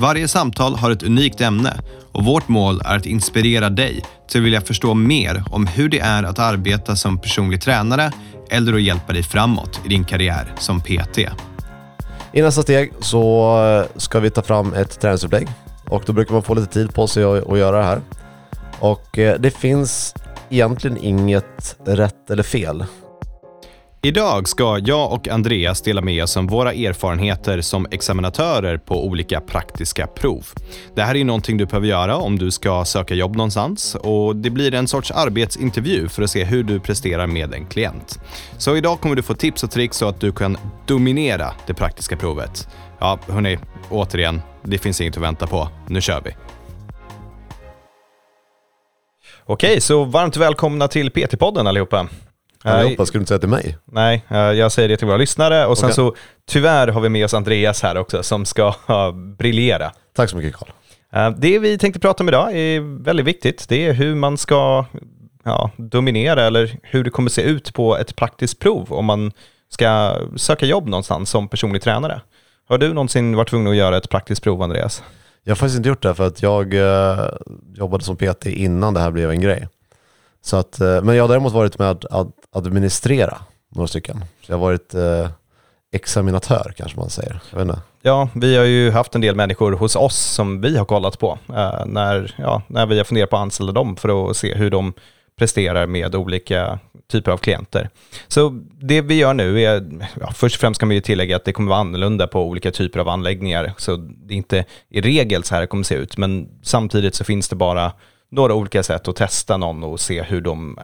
Varje samtal har ett unikt ämne och vårt mål är att inspirera dig till att vilja förstå mer om hur det är att arbeta som personlig tränare eller att hjälpa dig framåt i din karriär som PT. I nästa steg så eh, ska vi ta fram ett träningsupplägg och då brukar man få lite tid på sig att, göra det här. Och eh, det finns egentligen inget rätt eller fel. Idag ska jag och Andreas dela med oss om våra erfarenheter som examinatörer på olika praktiska prov. Det här är någonting du behöver göra om du ska söka jobb någonstans och det blir en sorts arbetsintervju för att se hur du presterar med en klient. Så idag kommer du få tips och tricks så att du kan dominera det praktiska provet. Ja, hörni, återigen, det finns inget att vänta på. Nu kör vi! Okej, så varmt välkomna till PT-podden allihopa. Allihopa, skulle du inte säga till mig? Nej, eh, jag säger det till våra lyssnare och sen Okej. så tyvärr har vi med oss Andreas här också som ska uh, briljera. Tack så mycket Karl. Eh, Det vi tänkte prata om idag är väldigt viktigt. Det är hur man ska ja, dominera eller hur det kommer se ut på ett praktiskt prov om man ska söka jobb någonstans som personlig tränare. Har du någonsin varit tvungen att göra ett praktiskt prov, Andreas? Jag har faktiskt inte gjort det för att jag eh, jobbade som PT innan det här blev en grej. Så att, eh, men jag har däremot varit med att administrera några stycken. Så jag har varit eh, examinatör kanske man säger. Jag vet inte. Ja, vi har ju haft en del människor hos oss som vi har kollat på eh, när, ja, när vi har funderat på att anställa dem för att se hur de presterar med olika typer av klienter. Så det vi gör nu är, ja, först och främst kan vi ju tillägga att det kommer vara annorlunda på olika typer av anläggningar, så det är inte i regel så här det kommer se ut, men samtidigt så finns det bara några olika sätt att testa någon och se hur de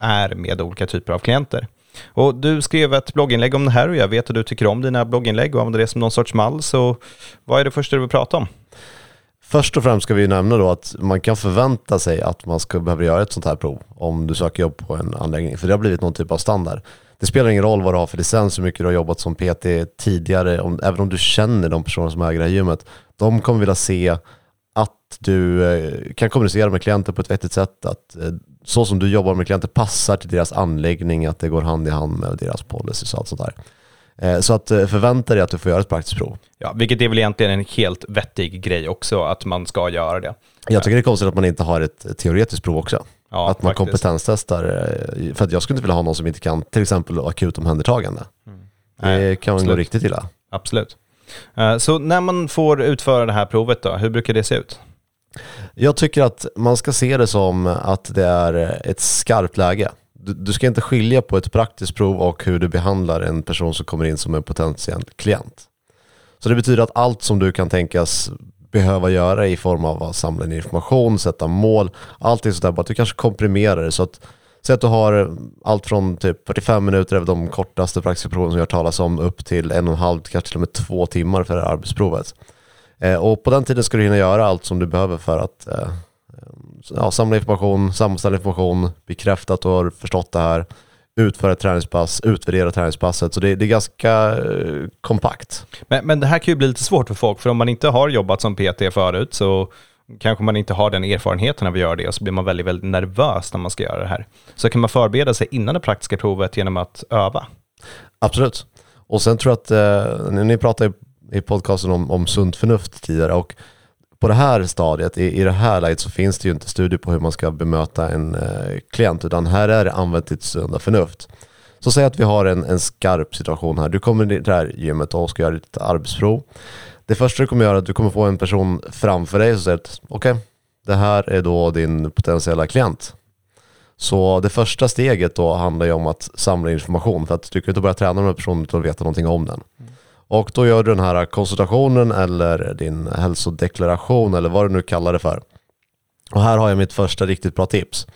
är med olika typer av klienter. Och du skrev ett blogginlägg om det här och jag vet att du tycker om dina blogginlägg och använder det som någon sorts mall. Så vad är det första du vill prata om? Först och främst ska vi nämna då att man kan förvänta sig att man ska behöva göra ett sånt här prov om du söker jobb på en anläggning. För det har blivit någon typ av standard. Det spelar ingen roll vad du har för licens, hur mycket du har jobbat som PT tidigare, om, även om du känner de personer som äger det här gymmet. De kommer vilja se att du eh, kan kommunicera med klienter på ett vettigt sätt, att eh, så som du jobbar med klienter passar till deras anläggning, att det går hand i hand med deras policies och allt sånt där. Eh, Så att förvänta dig att du får göra ett praktiskt prov. Ja, vilket är väl egentligen en helt vettig grej också, att man ska göra det. Jag tycker det är konstigt att man inte har ett teoretiskt prov också. Ja, att man faktiskt. kompetenstestar. För att jag skulle inte vilja ha någon som inte kan till exempel akut omhändertagande. Det Nej, kan gå absolut. riktigt illa. Absolut. Eh, så när man får utföra det här provet då, hur brukar det se ut? Jag tycker att man ska se det som att det är ett skarpt läge. Du, du ska inte skilja på ett praktiskt prov och hur du behandlar en person som kommer in som en potentiell klient. Så det betyder att allt som du kan tänkas behöva göra i form av att samla in information, sätta mål, allting sådär, bara att du kanske komprimerar det så att Säg att du har allt från typ 45 minuter över de kortaste praktiska proven som jag talas om upp till en och en halv, kanske till och med två timmar för det här arbetsprovet. Eh, och på den tiden ska du hinna göra allt som du behöver för att eh, eh, ja, samla information, sammanställa information, bekräfta att du har förstått det här, utföra ett träningspass, utvärdera träningspasset. Så det, det är ganska eh, kompakt. Men, men det här kan ju bli lite svårt för folk, för om man inte har jobbat som PT förut så kanske man inte har den erfarenheten av att göra det och så blir man väldigt, väldigt nervös när man ska göra det här. Så kan man förbereda sig innan det praktiska provet genom att öva. Absolut. Och sen tror jag att, eh, ni pratade i, podcasten om, om sunt förnuft tidigare och på det här stadiet, i, i det här läget så finns det ju inte studier på hur man ska bemöta en eh, klient utan här är det använt ditt sunda förnuft. Så säg att vi har en, en skarp situation här. Du kommer till det här gymmet och ska göra ditt arbetsprov. Det första du kommer göra är att du kommer få en person framför dig som säger att okej, det här är då din potentiella klient. Så det första steget då handlar ju om att samla information för att du kan inte börja träna med den här personen utan att veta någonting om den. Och då gör du den här konsultationen eller din hälsodeklaration eller vad du nu kallar det för. Och här har jag mitt första riktigt bra tips.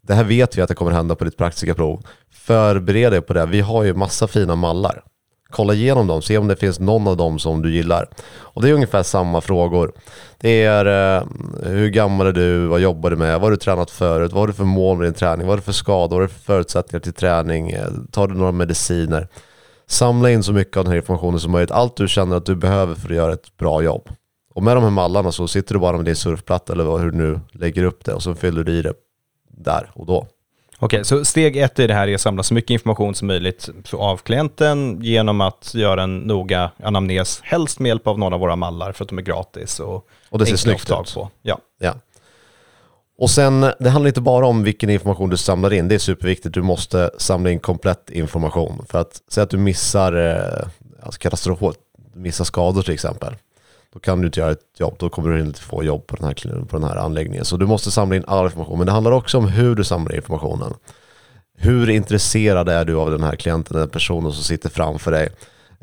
Det här vet vi att det kommer hända på ditt praktiska prov. Förbered dig på det. Vi har ju massa fina mallar kolla igenom dem, se om det finns någon av dem som du gillar. Och det är ungefär samma frågor. Det är eh, hur gammal är du, vad jobbar du med, vad har du tränat förut, vad har du för mål med din träning, vad har du för skador, vad har du för förutsättningar till träning, eh, tar du några mediciner? Samla in så mycket av den här informationen som möjligt, allt du känner att du behöver för att göra ett bra jobb. Och med de här mallarna så sitter du bara med din surfplatta eller hur du nu lägger upp det och så fyller du i det där och då. Okej, så steg ett i det här är att samla så mycket information som möjligt av klienten genom att göra en noga anamnes, helst med hjälp av några av våra mallar för att de är gratis och, och det ser snyggt ut. På. Ja. ja. Och sen, det handlar inte bara om vilken information du samlar in, det är superviktigt. Du måste samla in komplett information. För att säga att du missar eh, alltså katastrof, missar skador till exempel. Då kan du inte göra ett jobb, då kommer du inte få jobb på den, här, på den här anläggningen. Så du måste samla in all information. Men det handlar också om hur du samlar informationen. Hur intresserad är du av den här klienten, den personen som sitter framför dig?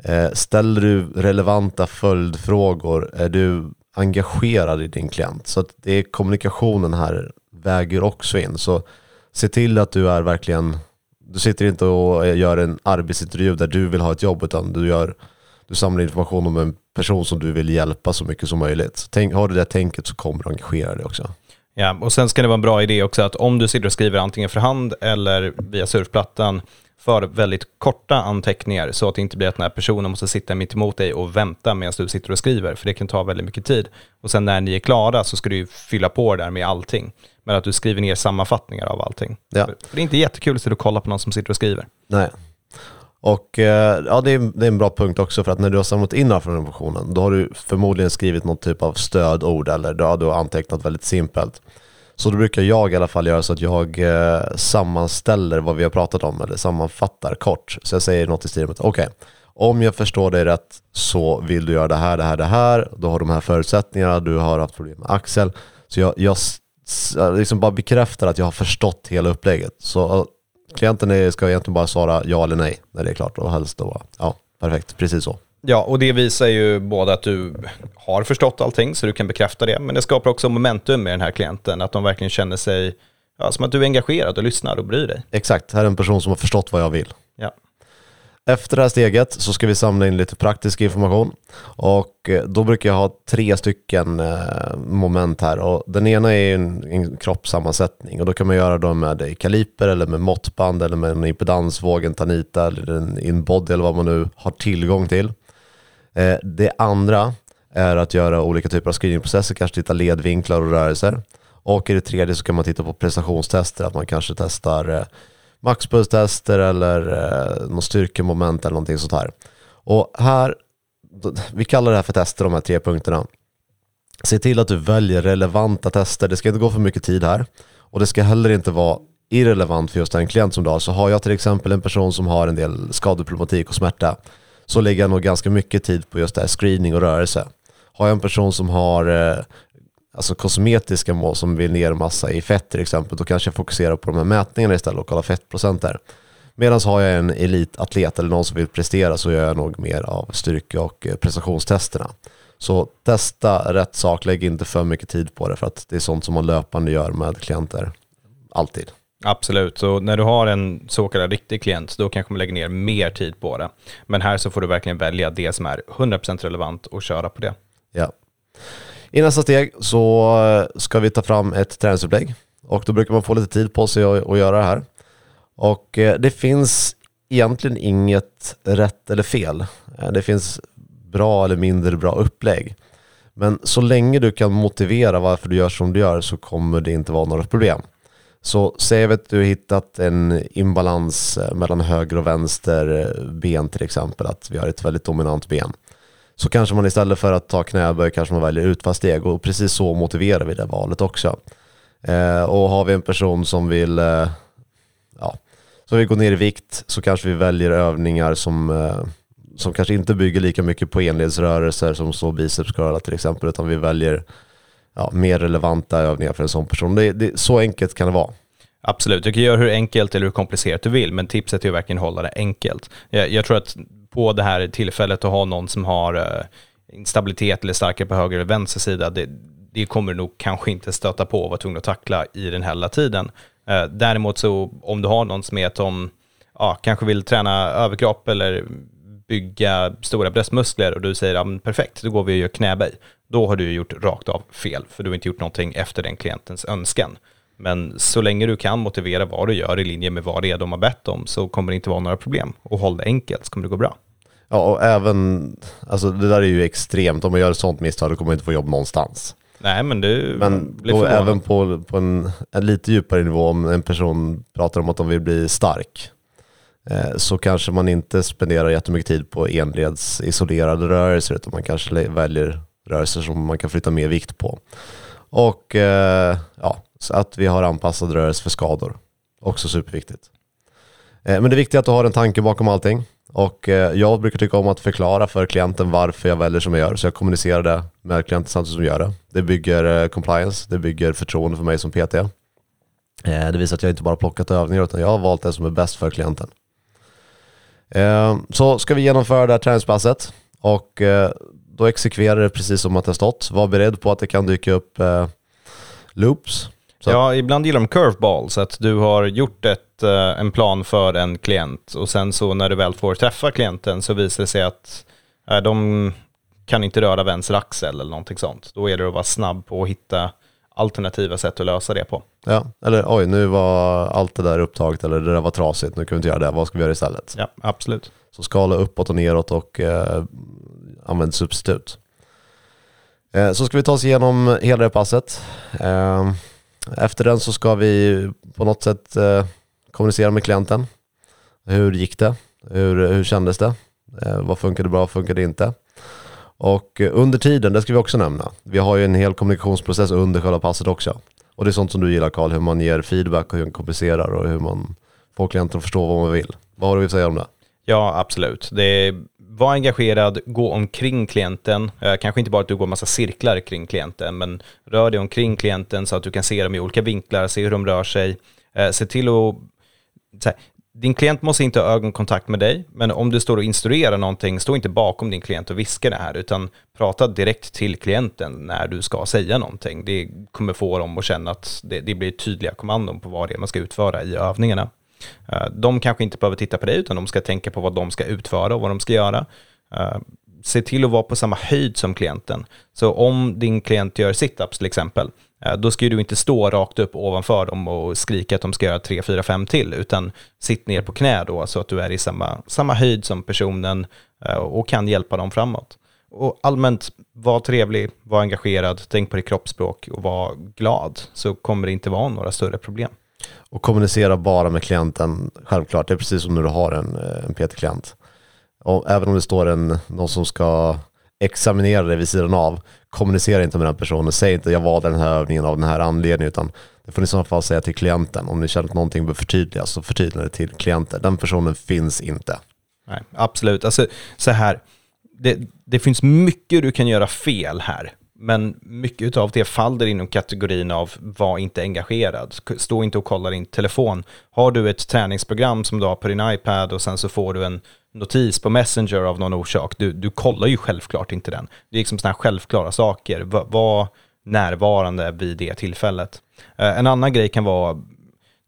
Eh, ställer du relevanta följdfrågor? Är du engagerad i din klient? Så att det är kommunikationen här väger också in. Så se till att du är verkligen, du sitter inte och gör en arbetsintervju där du vill ha ett jobb utan du gör du samlar information om en person som du vill hjälpa så mycket som möjligt. Tänk, har du det tänket så kommer du engagera dig också. Ja, och sen ska det vara en bra idé också att om du sitter och skriver antingen för hand eller via surfplattan för väldigt korta anteckningar så att det inte blir att den här personen måste sitta mitt emot dig och vänta medan du sitter och skriver, för det kan ta väldigt mycket tid. Och sen när ni är klara så ska du fylla på där med allting. Men att du skriver ner sammanfattningar av allting. Ja. För det är inte jättekul att sitta och kolla på någon som sitter och skriver. Nej, och eh, ja, det är, det är en bra punkt också för att när du har samlat in all informationen då har du förmodligen skrivit någon typ av stödord eller då har du antecknat väldigt simpelt. Så då brukar jag i alla fall göra så att jag eh, sammanställer vad vi har pratat om eller sammanfattar kort. Så jag säger något i stil med okej, okay, om jag förstår dig rätt så vill du göra det här, det här, det här. Då har de här förutsättningarna, du har haft problem med axel. Så jag, jag liksom bara bekräftar att jag har förstått hela upplägget. Så klienten ska egentligen bara svara ja eller nej när det är klart och helst då, ja, perfekt, precis så. Ja, och det visar ju både att du har förstått allting, så du kan bekräfta det, men det skapar också momentum med den här klienten, att de verkligen känner sig, ja, som att du är engagerad och lyssnar och bryr dig. Exakt, här är en person som har förstått vad jag vill. Ja. Efter det här steget så ska vi samla in lite praktisk information och eh, då brukar jag ha tre stycken eh, moment här och den ena är en, en kroppssammansättning och då kan man göra dem med kaliper eller med måttband eller med en impedansvåg, en tanita eller en inbody eller vad man nu har tillgång till. Eh, det andra är att göra olika typer av screeningprocesser, kanske titta ledvinklar och rörelser. Och i det tredje så kan man titta på prestationstester, att man kanske testar maxpulstester eller eh, något styrkemoment eller någonting sånt här. Och här, vi kallar det här för tester, de här tre punkterna. Se till att du väljer relevanta tester. Det ska inte gå för mycket tid här. Och det ska heller inte vara irrelevant för just den klient som du har. Så har jag till exempel en person som har en del skadeproblematik och smärta så lägger jag nog ganska mycket tid på just det här screening och rörelse. Har jag en person som har eh, alltså kosmetiska mål som vill ner massa i fett till exempel, då kanske jag fokuserar på de här mätningarna istället och kollar fettprocenter. Medan har jag en elitatlet eller någon som vill prestera så gör jag nog mer av styrka och eh, prestationstesterna. Så testa rätt sak, lägg inte för mycket tid på det för att det är sånt som man löpande gör med klienter. Alltid. Absolut, så när du har en så kallad riktig klient, då kanske man lägger ner mer tid på det. Men här så får du verkligen välja det som är 100% relevant och köra på det. Ja. I nästa steg så eh, ska vi ta fram ett träningsupplägg och då brukar man få lite tid på sig att, göra det här. Och eh, det finns egentligen inget rätt eller fel. Eh, det finns bra eller mindre bra upplägg. Men så länge du kan motivera varför du gör som du gör så kommer det inte vara några problem. Så säg att du har hittat en imbalans mellan höger och vänster ben till exempel, att vi har ett väldigt dominant ben så kanske man istället för att ta knäböj kanske man väljer utfallssteg och precis så motiverar vi det valet också. Eh, och har vi en person som vill, eh, ja, som vill gå ner i vikt så kanske vi väljer övningar som, eh, som kanske inte bygger lika mycket på enledsrörelser som så biceps curl till exempel utan vi väljer ja, mer relevanta övningar för en sån person. Det, det, så enkelt kan det vara. Absolut, du kan göra hur enkelt eller hur komplicerat du vill, men tipset är att verkligen hålla det enkelt. Jag, jag tror att på det här tillfället att ha någon som har eh, instabilitet eller starkare på höger eller vänster sida, det, det kommer du nog kanske inte stöta på och vara tvungen att tackla i den hela tiden. Eh, däremot så om du har någon som är som, ja, kanske vill träna överkropp eller bygga stora bröstmuskler och du säger ja, men perfekt, då går vi och gör knäböj. Då har du gjort rakt av fel, för du har inte gjort någonting efter den klientens önskan. Men så länge du kan motivera vad du gör i linje med vad det är de har bett om så kommer det inte vara några problem. Och håll det enkelt så kommer det gå bra. Ja, och även, alltså det där är ju extremt. Om man gör ett sånt misstag då kommer man inte få jobb någonstans. Nej, men du Men då även på, på en, en lite djupare nivå, om en person pratar om att de vill bli stark, eh, så kanske man inte spenderar jättemycket tid på enleds isolerade rörelser, utan man kanske väljer rörelser som man kan flytta mer vikt på. Och eh, ja, så att vi har anpassad rörelse för skador. Också superviktigt. Eh, men det är viktigt att du har en tanke bakom allting. Och eh, jag brukar tycka om att förklara för klienten varför jag väljer som jag gör. Så jag kommunicerar det med klienten samtidigt som jag gör det. Det bygger eh, compliance, det bygger förtroende för mig som PT. Det visar att jag inte bara plockat övningar utan jag har valt det som är bäst för klienten. Så ska vi genomföra det här träningspasset och då exekverar det precis som att det har stått. Var beredd på att det kan dyka upp loops. Så- Ja, ibland gillar de curveballs, att du har gjort ett, eh, en plan för en klient och sen så när du väl får träffa klienten så visar det sig att eh, de kan inte röra vänster axel eller någonting sånt. Då är det att vara snabb på att hitta alternativa sätt att lösa det på. Ja, eller oj, nu var allt det där upptaget eller det där var trasigt, nu kan vi inte göra det, vad ska vi göra istället? Ja, absolut. Så skala uppåt och neråt och eh, använd substitut. Eh, så ska vi ta oss igenom hela det passet. Eh, efter den så ska vi på något sätt eh, kommunicera med klienten. Hur gick det? Hur, hur kändes det? Eh, vad funkade bra, vad funkade inte? Och under tiden, det ska vi också nämna, vi har ju en hel kommunikationsprocess under själva passet också. Och det är sånt som du gillar Karl, hur man ger feedback och hur man kommunicerar och hur man får klienten att förstå vad man vill. Vad har du att säga om det? Ja, absolut. Det är, var engagerad, gå omkring klienten. Eh, kanske inte bara att du går massa cirklar kring klienten, men rör dig omkring klienten så att du kan se dem i olika vinklar, se hur de rör sig. Eh, se till att... Så här, din klient måste inte ha ögonkontakt med dig, men om du står och instruerar någonting, stå inte bakom din klient och viska det här, utan prata direkt till klienten när du ska säga någonting. Det kommer få dem att känna att det, det blir tydliga kommandon på vad det är man ska utföra i övningarna. Eh, de kanske inte behöver titta på dig, utan de ska tänka på vad de ska utföra och vad de ska göra. Eh, se till att vara på samma höjd som klienten. Så om din klient gör situps till exempel, eh, då ska du inte stå rakt upp ovanför dem och skrika att de ska göra 3, 4, 5 till, utan sitt ner på knä då så att du är i samma, samma höjd som personen och kan hjälpa dem framåt. Och allmänt, var trevlig, var engagerad, tänk på ditt kroppsspråk och var glad, så kommer det inte vara några större problem. Och kommunicera bara med klienten, självklart. Det är precis som när du har en, eh, en PT-klient. Och även om det står en, någon som ska examinera dig vid sidan av, kommunicera inte med den personen. Säg inte jag valde den här övningen av den här anledningen, utan det får ni i så fall säga till klienten. Om ni känner att någonting behöver förtydligas, så förtydliga det till klienten. Den personen finns inte. Nej, absolut. Alltså, så här, det, det finns mycket du kan göra fel här, men mycket av det faller inom kategorin av var inte engagerad. Stå inte och kolla din telefon. Har du ett träningsprogram som du har på din iPad och sen så får du en notis på Messenger av någon orsak, du, du kollar ju självklart inte den. Det är liksom sådana här självklara saker. Var närvarande vid det tillfället. Eh, en annan grej kan vara,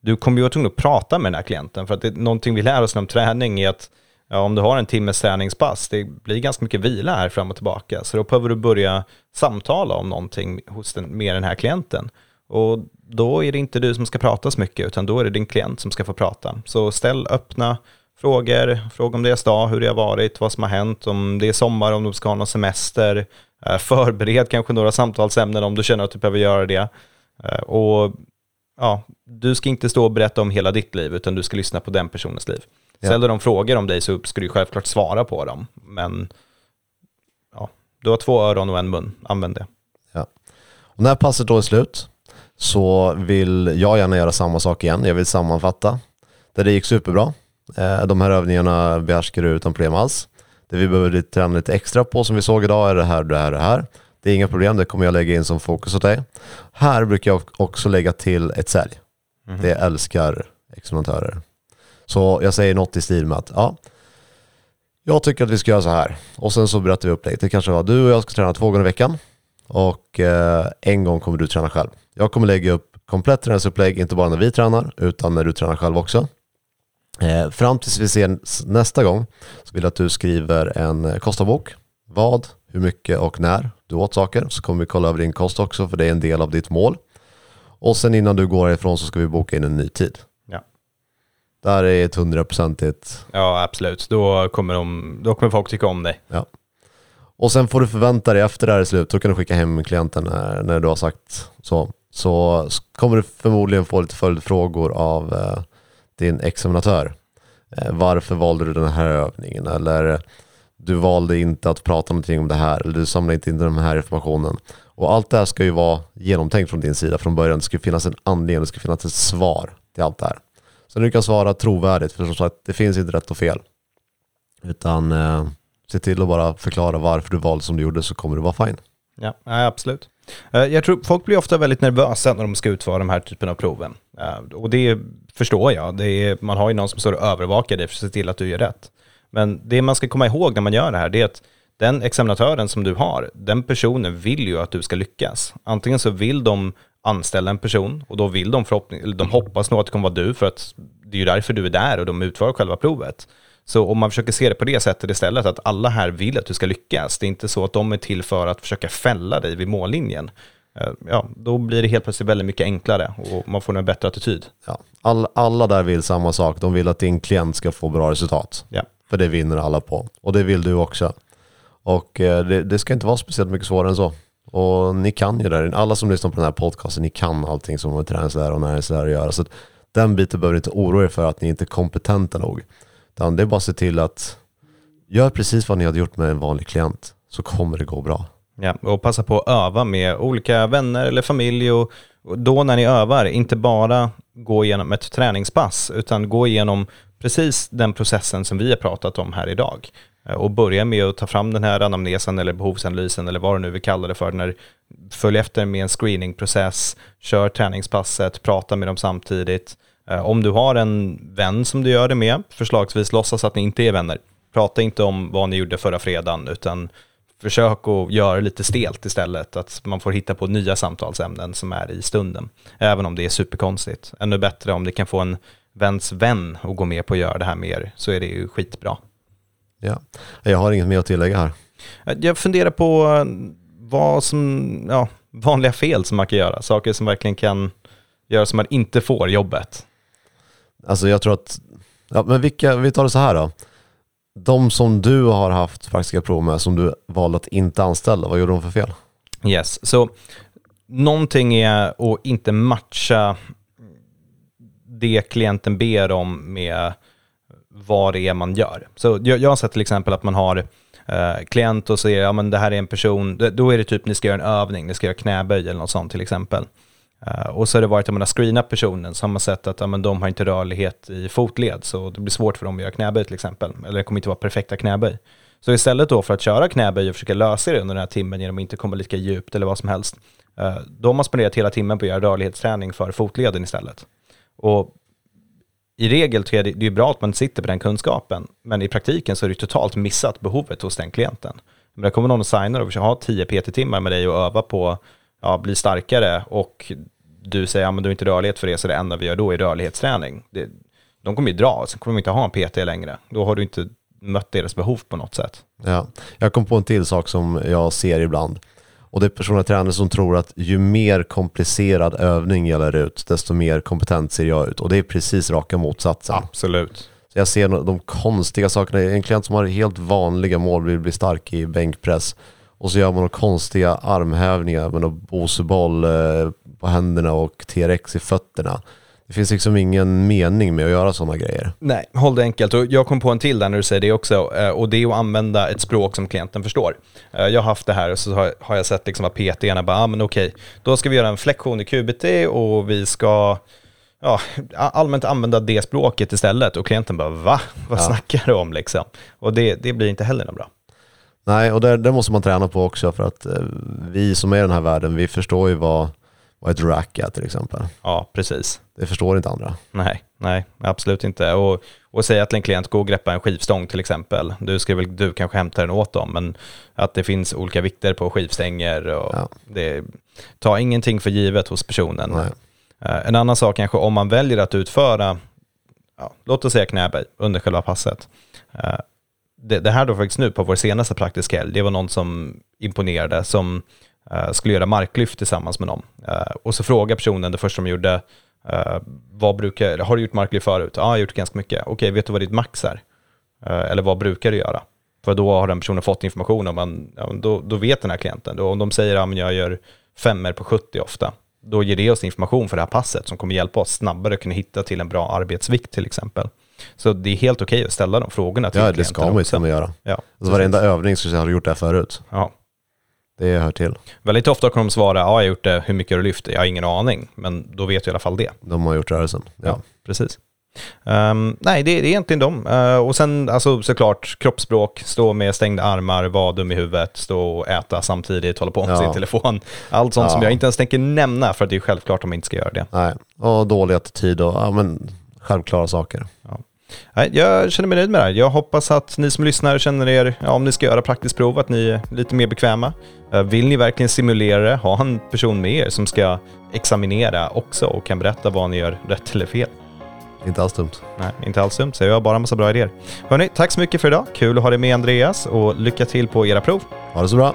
du kommer ju vara tvungen att prata med den här klienten, för att det, någonting vi lär oss om träning är att ja, om du har en timmes träningspass, det blir ganska mycket vila här fram och tillbaka, så då behöver du börja samtala om någonting hos den, med den här klienten. Och då är det inte du som ska prata så mycket, utan då är det din klient som ska få prata. Så ställ öppna frågor, fråga om deras dag, hur det har varit, vad som har hänt, om det är sommar, om de ska ha någon semester. Eh, förbered kanske några samtalsämnen om du känner att du behöver göra det. Eh, och ja, du ska inte stå och berätta om hela ditt liv, utan du ska lyssna på den personens liv. Ja. Ställer de frågor om dig så ska du självklart svara på dem, men ja, du har två öron och en mun, använd det. Och när passet då är slut så vill jag gärna göra samma sak igen. Jag vill sammanfatta. Där det gick superbra. Eh, De här övningarna behärskar du utan problem alls. Det vi behöver träna lite extra på som vi såg idag är det här, det här, det här. Det är inga problem, det kommer jag lägga in som fokus åt dig. Här brukar jag också lägga till ett sälj. Det älskar experimentörer. Så jag säger något i stil med att ja, jag tycker att vi ska göra så här. Och sen så berättar vi upplägget. Det kanske var du och jag ska träna två gånger i veckan. Och eh, en gång kommer du träna själv. Jag kommer lägga upp komplett träningsupplägg, inte bara när vi tränar, utan när du tränar själv också. Eh, fram tills vi ses nästa gång så vill jag att du skriver en eh, kostavbok. Vad, hur mycket och när du åt saker. Så kommer vi kolla över din kost också för det är en del av ditt mål. Och sen innan du går ifrån så ska vi boka in en ny tid. Ja. Där är ett hundraprocentigt Ja, absolut. Då kommer, de, då kommer folk tycka om dig. Ja. Och sen får du förvänta dig efter det här är slut, då kan du skicka hem klienten när, när du har sagt så. Så kommer du förmodligen få lite följdfrågor av eh, din examinatör. Eh, varför valde du den här övningen? Eller du valde inte att prata någonting om det här. Eller du samlade inte in den här informationen. Och allt det här ska ju vara genomtänkt från din sida från början. Det ska finnas en anledning, det ska finnas ett svar till allt det här. Så du kan svara trovärdigt, för som sagt, det finns inte rätt och fel. Utan eh, se till att bara förklara varför du valde som du gjorde så kommer det vara fine. Ja, ja, absolut. Eh, jag tror folk blir ofta väldigt nervösa när de ska utföra de här typen av proven. Eh, och det förstår jag. Det är, man har ju någon som står och övervakar dig för att se till att du gör rätt. Men det man ska komma ihåg när man gör det här, det är att den examinatören som du har, den personen vill ju att du ska lyckas. Antingen så vill de anställa en person och då vill de förhoppning, eller de hoppas nog att det kommer vara du för att det är ju därför du är där och de utför själva provet. Så om man försöker se det på det sättet istället, att alla här vill att du ska lyckas, det är inte så att de är till för att försöka fälla dig vid mållinjen, eh, ja, då blir det helt plötsligt väldigt mycket enklare och man får en bättre attityd. Ja. All, alla där vill samma sak. De vill att din klient ska få bra resultat. Ja, För det vinner alla på. Och det vill du också. Och eh, det, det ska inte vara speciellt mycket svårare än så. Och ni kan ju det. Alla som lyssnar på den här podcasten, ni kan allting som har med träningslära och näringslära att göra. Så att den biten behöver ni inte oroa er för att ni inte är kompetenta nog. Utan det är bara att se till att gör precis vad ni hade gjort med en vanlig klient så kommer det gå bra. ja. och passa på att öva med olika vänner eller familj och, och då när ni övar, inte bara gå igenom ett träningspass, utan gå igenom precis den processen som vi har pratat om här idag. Eh, och börja med att ta fram den här anamnesen eller behovsanalysen eller vad du nu vill kalla det för. När, följ efter med en screeningprocess, kör träningspasset, prata med dem samtidigt. Eh, om du har en vän som du gör det med, förslagsvis låtsas att ni inte är vänner. Prata inte om vad ni gjorde förra fredagen, utan försök att göra lite stelt istället. Att man får hitta på nya samtalsämnen som är i stunden. Även om det är superkonstigt. Ännu bättre om ni kan få en väns vän att gå med på att göra det här med er, så är det ju skitbra. Ja. Jag har inget mer att tillägga här. Jag funderar på eh, vad som, ja, vanliga fel som man kan göra. Saker som verkligen kan göra så man inte får jobbet. Alltså jag tror att, ja, men vilka, vi tar det så här då. De som du har haft praktiska prov med som du valde att inte anställa, vad gjorde de för fel? Yes, så någonting är att inte matcha det klienten ber om med vad det är man gör. Så jag, jag har sett till exempel att man har eh, klient och säger, ja men det här är en person, då är det typ ni ska göra en övning, ni ska göra knäböj eller något sånt till exempel. Eh, och så har det varit att man har screenat personen, så har man sett att ja, men de har inte rörlighet i fotled, så det blir svårt för dem att göra knäböj till exempel. Eller det kommer inte vara perfekta knäböj. Så istället då för att köra knäböj och försöka lösa det under den här timmen genom att inte komma lika djupt eller vad som helst, eh, då har man spenderat hela timmen på att göra rörlighetsträning för fotleden istället. Och i regel tror jag det det är bra att man sitter på den kunskapen, men i praktiken så är det totalt missat behovet hos den klienten. Men det kommer någon och signar och försöker ha 10 PT-timmar med dig och öva på ja, bli starkare och du säger att ja, du har inte rörlighet för det, så det enda vi gör då är rörlighetsträning. Det, de kommer ju dra, sen kommer de inte ha en PT längre. Då har du inte mött deras behov på något sätt. Ja. Jag kom på en till sak som jag ser ibland. Och det är personliga tränare som tror att ju mer komplicerad övning jag lär ut, desto mer kompetent ser jag ut. Och det är precis raka motsatsen. Absolut. Så jag ser de konstiga sakerna. En klient som har helt vanliga mål vill bli stark i bänkpress. Och så gör man några konstiga armhävningar med någon boseboll eh, på händerna och T-rex i fötterna. Det finns liksom ingen mening med att göra sådana grejer. Nej, håll det enkelt. Och jag kom på en till där när du säger det också. eh, Och det är att använda ett språk som klienten förstår. Eh, Jag har haft det här och så har- jag sett liksom att PT-erna bara, ah, men okej, då ska vi göra en flexion i QBT och vi ska ja, allmänt använda det språket istället. Och klienten bara, va? Vad Ja. snackar du om liksom? Och det, det blir inte heller något bra. Nej, och det, det måste man träna på också för att eh, vi som är i den här världen, vi förstår ju vad, vad ett rack är till exempel. Ja, precis. Det förstår inte andra. Nej, nej, absolut inte. Och, och säga till en klient, gå och greppa en skivstång till exempel. Du ska väl du kanske hämta den åt dem, men att det finns olika vikter på skivstänger och Ja. det, ta ingenting för givet hos personen. Nej. Eh, En annan sak kanske om man väljer att utföra ja, låt oss säga knäböj under själva passet. Eh, det, det, här då faktiskt nu på vår senaste praktiska helg, det var någon som imponerade som skulle göra marklyft tillsammans med någon. Uh, och så frågar personen det första de gjorde, uh, vad brukar, har du gjort marklyft förut? Ja, jag har gjort ganska mycket. Okej, vet du vad ditt max är? eller vad brukar du göra? För då har den personen fått information om, man, ja, då, då vet den här klienten. Då, om de säger att ja, jag gör femmer på 70 ofta, då ger det oss information för det här passet som kommer hjälpa oss snabbare kunna hitta till en bra arbetsvikt till exempel. Så det är helt okej att ställa de frågorna till Ja, det ska man ju ska man göra. Ja, alltså varenda övning så har du gjort det här förut. Ja. Det hör till. Väldigt ofta kommer de svara, ja jag har gjort det, hur mycket har du lyft? Jag har ingen aning, men då vet du i alla fall det. De har gjort rörelsen. Ja, ja precis. Um, nej, det, det, är egentligen dem. Uh, och sen alltså, såklart kroppsspråk, stå med stängda armar, vara dum i huvudet, stå och äta samtidigt, hålla på med ja. sin telefon. Allt sånt ja. som jag inte ens tänker nämna för att det är självklart om man inte ska göra det. Nej, och dålig attityd och ja, men, självklara saker. Ja. Nej, jag känner mig nöjd med det här. Jag hoppas att ni som lyssnar känner er, ja, om ni ska göra praktiskt prov, att ni är lite mer bekväma. Uh, vill ni verkligen simulera det, ha en person med er som ska examinera också och kan berätta vad ni gör rätt eller fel. Inte alls dumt. Nej, inte alls dumt. Så jag har bara en massa bra idéer. Hörni, tack så mycket för idag. Kul att ha dig med Andreas och lycka till på era prov. Ha det så bra.